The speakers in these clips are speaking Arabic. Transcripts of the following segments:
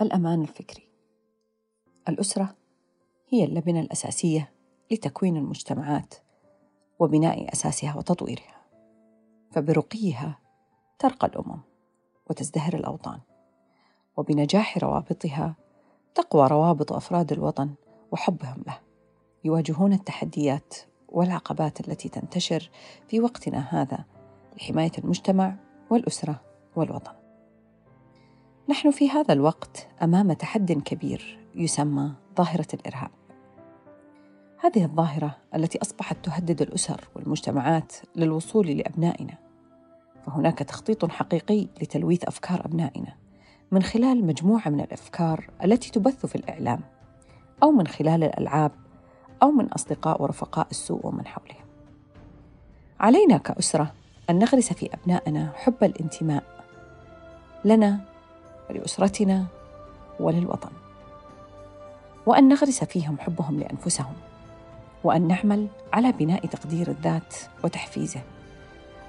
الأمان الفكري. الأسرة هي اللبنة الأساسية لتكوين المجتمعات وبناء أساسها وتطويرها فبرقيها ترقى الأمم وتزدهر الأوطان وبنجاح روابطها تقوى روابط أفراد الوطن وحبهم له. يواجهون التحديات والعقبات التي تنتشر في وقتنا هذا لحماية المجتمع والأسرة والوطن. نحن في هذا الوقت أمام تحد كبير يسمى ظاهرة الإرهاب. هذه الظاهرة التي أصبحت تهدد الأسر والمجتمعات للوصول لأبنائنا. فهناك تخطيط حقيقي لتلويث أفكار أبنائنا من خلال مجموعة من الأفكار التي تبث في الإعلام أو من خلال الألعاب أو من أصدقاء ورفقاء السوء ومن حولهم. علينا كأسرة أن نغرس في أبنائنا حب الانتماء. لنا ولأسرتنا وللوطن وأن نغرس فيهم حبهم لأنفسهم وأن نعمل على بناء تقدير الذات وتحفيزه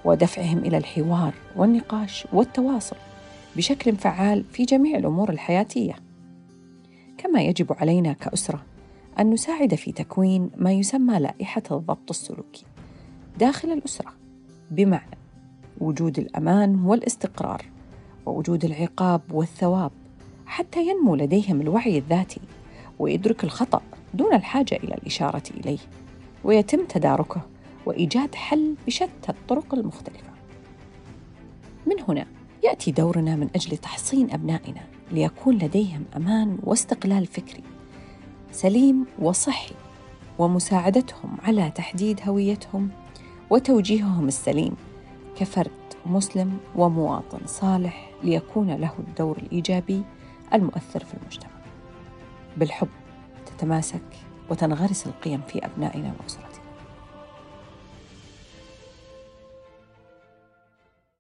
ودفعهم إلى الحوار والنقاش والتواصل بشكل فعال في جميع الأمور الحياتية. كما يجب علينا كأسرة أن نساعد في تكوين ما يسمى لائحة الضبط السلوكي داخل الأسرة بمعنى وجود الأمان والاستقرار. ووجود العقاب والثواب حتى ينمو لديهم الوعي الذاتي ويدرك الخطأ دون الحاجة إلى الإشارة إليه ويتم تداركه وإيجاد حل بشتى الطرق المختلفة. من هنا يأتي دورنا من أجل تحصين أبنائنا ليكون لديهم أمان واستقلال فكري سليم وصحي ومساعدتهم على تحديد هويتهم وتوجيههم السليم كفرد مسلم ومواطن صالح ليكون له الدور الإيجابي المؤثر في المجتمع. بالحب تتماسك وتنغرس القيم في أبنائنا وأسرتنا.